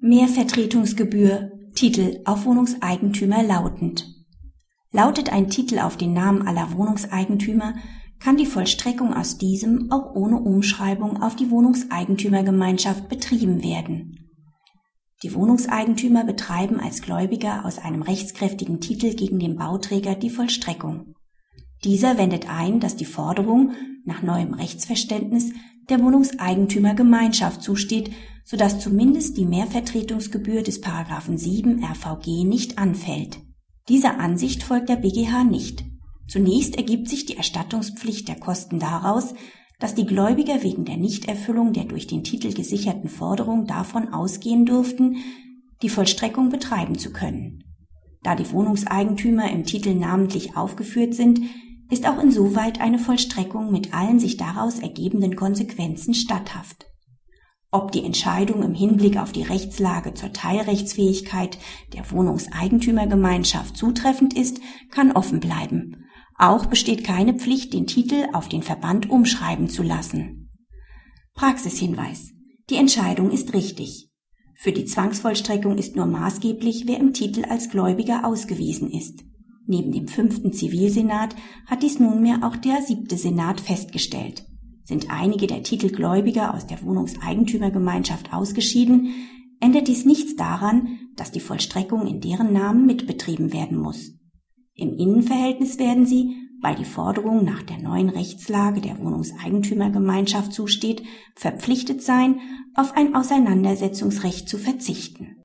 Mehrvertretungsgebühr Titel auf Wohnungseigentümer lautend. Lautet ein Titel auf den Namen aller Wohnungseigentümer, kann die Vollstreckung aus diesem auch ohne Umschreibung auf die Wohnungseigentümergemeinschaft betrieben werden. Die Wohnungseigentümer betreiben als Gläubiger aus einem rechtskräftigen Titel gegen den Bauträger die Vollstreckung. Dieser wendet ein, dass die Forderung nach neuem Rechtsverständnis der Wohnungseigentümergemeinschaft zusteht, sodass zumindest die Mehrvertretungsgebühr des Paragraphen 7 RVG nicht anfällt. Dieser Ansicht folgt der BGH nicht. Zunächst ergibt sich die Erstattungspflicht der Kosten daraus, dass die Gläubiger wegen der Nichterfüllung der durch den Titel gesicherten Forderung davon ausgehen durften, die Vollstreckung betreiben zu können. Da die Wohnungseigentümer im Titel namentlich aufgeführt sind, ist auch insoweit eine Vollstreckung mit allen sich daraus ergebenden Konsequenzen statthaft. Ob die Entscheidung im Hinblick auf die Rechtslage zur Teilrechtsfähigkeit der Wohnungseigentümergemeinschaft zutreffend ist, kann offen bleiben. Auch besteht keine Pflicht, den Titel auf den Verband umschreiben zu lassen. Praxishinweis. Die Entscheidung ist richtig. Für die Zwangsvollstreckung ist nur maßgeblich, wer im Titel als Gläubiger ausgewiesen ist. Neben dem fünften Zivilsenat hat dies nunmehr auch der siebte Senat festgestellt. Sind einige der Titelgläubiger aus der Wohnungseigentümergemeinschaft ausgeschieden, ändert dies nichts daran, dass die Vollstreckung in deren Namen mitbetrieben werden muss. Im Innenverhältnis werden sie, weil die Forderung nach der neuen Rechtslage der Wohnungseigentümergemeinschaft zusteht, verpflichtet sein, auf ein Auseinandersetzungsrecht zu verzichten